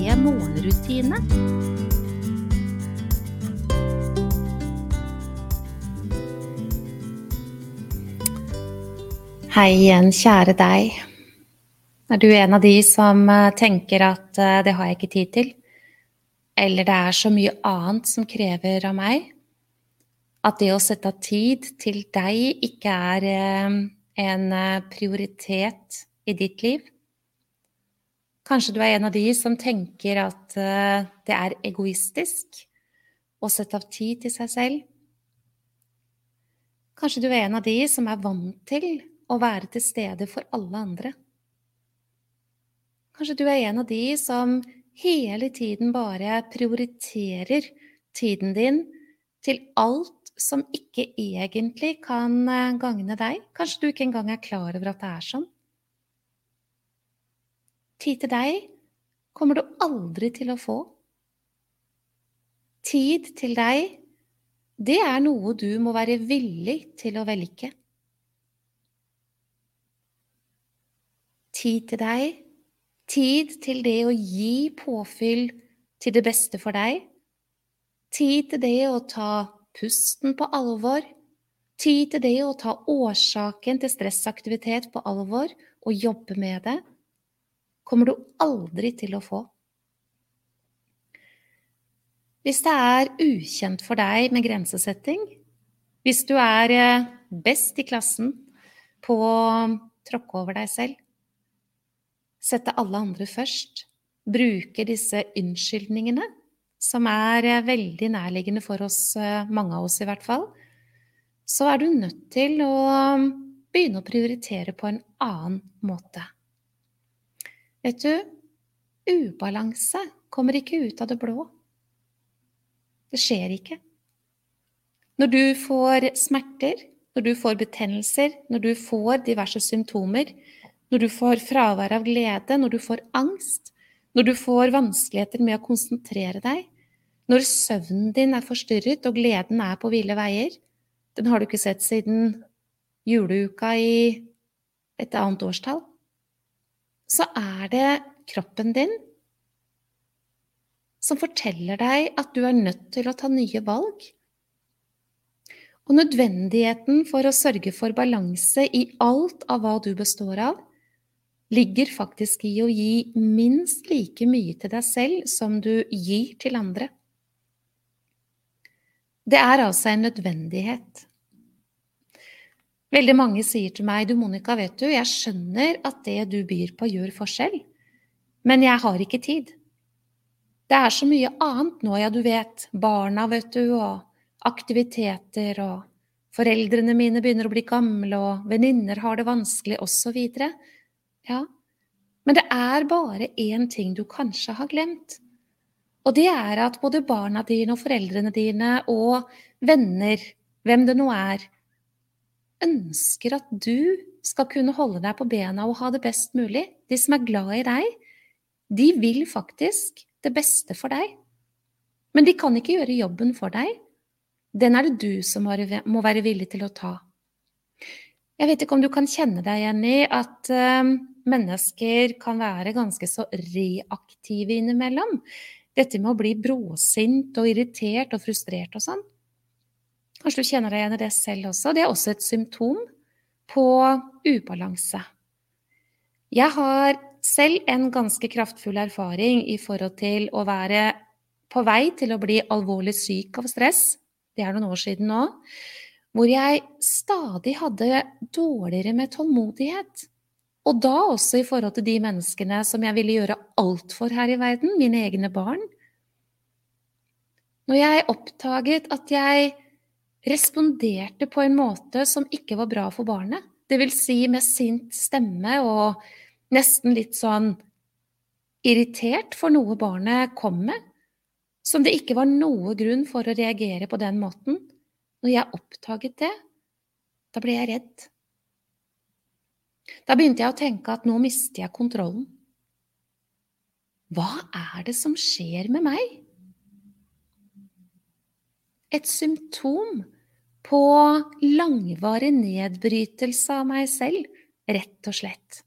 morgenrutine. Hei igjen, kjære deg. Er du en av de som eh, tenker at eh, det har jeg ikke tid til? Eller det er så mye annet som krever av meg? At det å sette av tid til deg ikke er eh, en prioritet i ditt liv? Kanskje du er en av de som tenker at det er egoistisk å sette av tid til seg selv? Kanskje du er en av de som er vant til å være til stede for alle andre. Kanskje du er en av de som hele tiden bare prioriterer tiden din til alt som ikke egentlig kan eh, gagne deg. Kanskje du ikke engang er klar over at det er sånn. Tid til deg kommer du aldri til å få. Tid til deg, det er noe du må være villig til å velge. tid til deg, tid til det å gi påfyll til det beste for deg, tid til det å ta pusten på alvor, tid til det å ta årsaken til stressaktivitet på alvor og jobbe med det, kommer du aldri til å få. Hvis det er ukjent for deg med grensesetting, hvis du er eh, best i klassen på å tråkke over deg selv, sette alle andre først, bruke disse unnskyldningene, som er eh, veldig nærliggende for oss, eh, mange av oss i hvert fall, så er du nødt til å begynne å prioritere på en annen måte. Vet du, ubalanse kommer ikke ut av det blå. Det skjer ikke. Når du får smerter, når du får betennelser, når du får diverse symptomer, når du får fravær av glede, når du får angst, når du får vanskeligheter med å konsentrere deg, når søvnen din er forstyrret og gleden er på ville veier Den har du ikke sett siden juleuka i et annet årstall. Så er det kroppen din som forteller deg at du er nødt til å ta nye valg. Og nødvendigheten for å sørge for balanse i alt av hva du består av, ligger faktisk i å gi minst like mye til deg selv som du gir til andre. Det er altså en nødvendighet. Veldig mange sier til meg, du Monica, vet du, jeg skjønner at det du byr på gjør forskjell, men jeg har ikke tid. Det er så mye annet nå, ja, du vet, barna, vet du, og aktiviteter, og foreldrene mine begynner å bli gamle, og venninner har det vanskelig, osv. Ja, men det er bare én ting du kanskje har glemt. Og det er at både barna dine og foreldrene dine og venner, hvem det nå er, ønsker at du skal kunne holde deg på bena og ha det best mulig. De som er glad i deg, de vil faktisk det beste for deg. Men de kan ikke gjøre jobben for deg. Den er det du som må være villig til å ta. Jeg vet ikke om du kan kjenne deg igjen i at uh, mennesker kan være ganske så reaktive innimellom. Dette med å bli bråsint og irritert og frustrert og sånn. Kanskje du kjenner deg igjen i det selv også. Det er også et symptom på ubalanse. Jeg har selv en ganske kraftfull erfaring i forhold til å være på vei til å bli alvorlig syk av stress. Det er noen år siden nå hvor jeg stadig hadde dårligere med tålmodighet. Og da også i forhold til de menneskene som jeg ville gjøre alt for her i verden, mine egne barn. Når jeg oppdaget at jeg responderte på en måte som ikke var bra for barnet, det vil si med sint stemme og nesten litt sånn irritert for noe barnet kom med, som det ikke var noe grunn for å reagere på den måten. Når jeg oppdaget det, da ble jeg redd. Da begynte jeg å tenke at nå mister jeg kontrollen. Hva er det som skjer med meg? Et symptom på langvarig nedbrytelse av meg selv, rett og slett.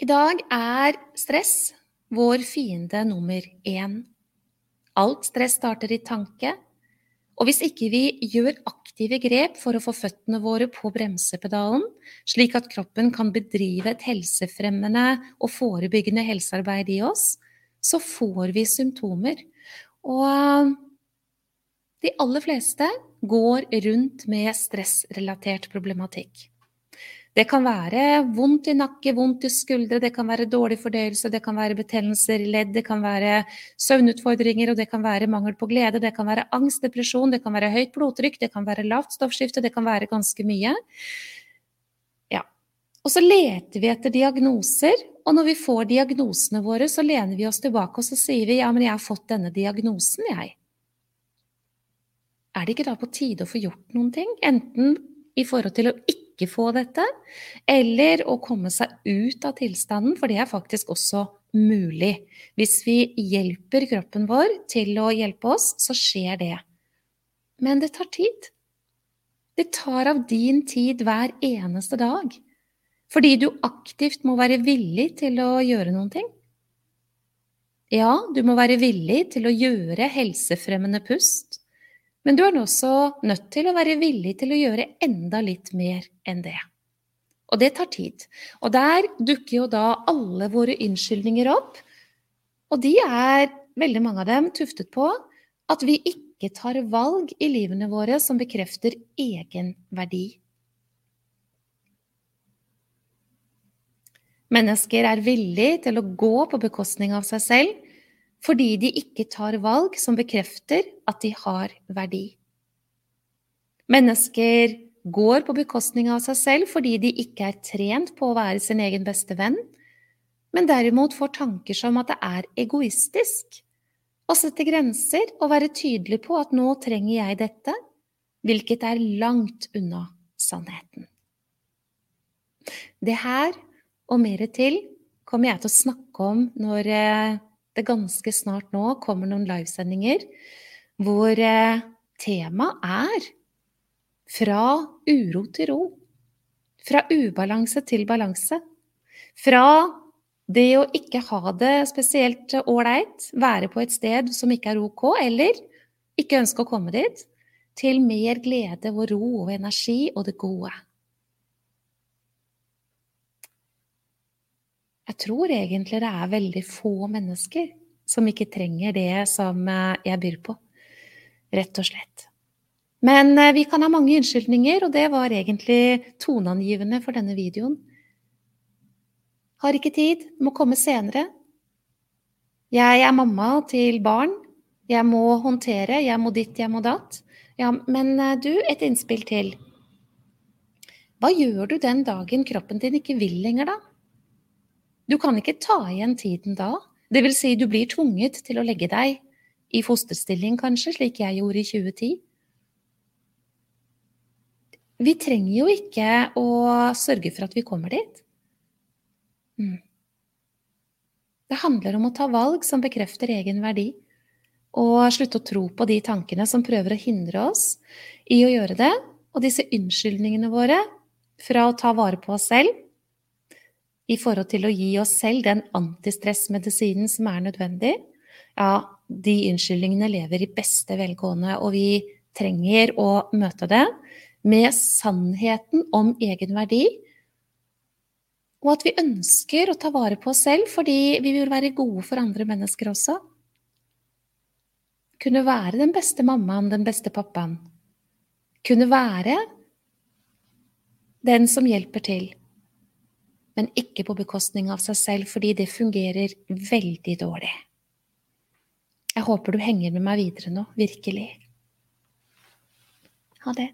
I dag er stress vår fiende nummer én. Alt stress starter i tanke, og hvis ikke vi gjør aktive grep for å få føttene våre på bremsepedalen, slik at kroppen kan bedrive et helsefremmende og forebyggende helsearbeid i oss, så får vi symptomer. Og de aller fleste går rundt med stressrelatert problematikk. Det kan være vondt i nakke, vondt i skuldre, det kan være dårlig fordøyelse, det kan være betennelser i ledd, det kan være søvnutfordringer, og det kan være mangel på glede, det kan være angst, depresjon, det kan være høyt blodtrykk, det kan være lavt stoffskifte, det kan være ganske mye. Og så leter vi etter diagnoser, og når vi får diagnosene våre, så lener vi oss tilbake og så sier vi ja, men jeg har fått denne diagnosen, jeg. Er det ikke da på tide å få gjort noen ting? Enten i forhold til å ikke få dette, eller å komme seg ut av tilstanden, for det er faktisk også mulig. Hvis vi hjelper kroppen vår til å hjelpe oss, så skjer det. Men det tar tid. Det tar av din tid hver eneste dag. Fordi du aktivt må være villig til å gjøre noen ting. Ja, du må være villig til å gjøre helsefremmende pust. Men du er også nødt til å være villig til å gjøre enda litt mer enn det. Og det tar tid. Og der dukker jo da alle våre unnskyldninger opp. Og de er, veldig mange av dem, tuftet på at vi ikke tar valg i livene våre som bekrefter egen verdi. Mennesker er villige til å gå på bekostning av seg selv fordi de ikke tar valg som bekrefter at de har verdi. Mennesker går på bekostning av seg selv fordi de ikke er trent på å være sin egen beste venn, men derimot får tanker som at det er egoistisk å sette grenser og være tydelig på at nå trenger jeg dette, hvilket er langt unna sannheten. Det her og mer til kommer jeg til å snakke om når eh, det ganske snart nå kommer noen livesendinger hvor eh, temaet er fra uro til ro. Fra ubalanse til balanse. Fra det å ikke ha det spesielt ålreit, være på et sted som ikke er ok, eller ikke ønske å komme dit, til mer glede og ro og energi og det gode. Jeg tror egentlig det er veldig få mennesker som ikke trenger det som eh, jeg byr på. Rett og slett. Men eh, vi kan ha mange unnskyldninger, og det var egentlig toneangivende for denne videoen. Har ikke tid, må komme senere. Jeg er mamma til barn. Jeg må håndtere, jeg må ditt, jeg må datt. Ja, men eh, du, et innspill til. Hva gjør du den dagen kroppen din ikke vil lenger, da? Du kan ikke ta igjen tiden da. Det vil si, du blir tvunget til å legge deg i fosterstilling, kanskje, slik jeg gjorde i 2010. Vi trenger jo ikke å sørge for at vi kommer dit. Mm. Det handler om å ta valg som bekrefter egen verdi, og slutte å tro på de tankene som prøver å hindre oss i å gjøre det, og disse unnskyldningene våre fra å ta vare på oss selv i forhold til å gi oss selv den antistressmedisinen som er nødvendig, ja, de unnskyldningene lever i beste velgående, og vi trenger å møte det med sannheten om egen verdi, og at vi ønsker å ta vare på oss selv fordi vi vil være gode for andre mennesker også. Kunne være den beste mammaen, den beste pappaen. Kunne være den som hjelper til men ikke på bekostning av seg selv, fordi det fungerer veldig dårlig. Jeg håper du henger med meg videre nå, virkelig. Ha det.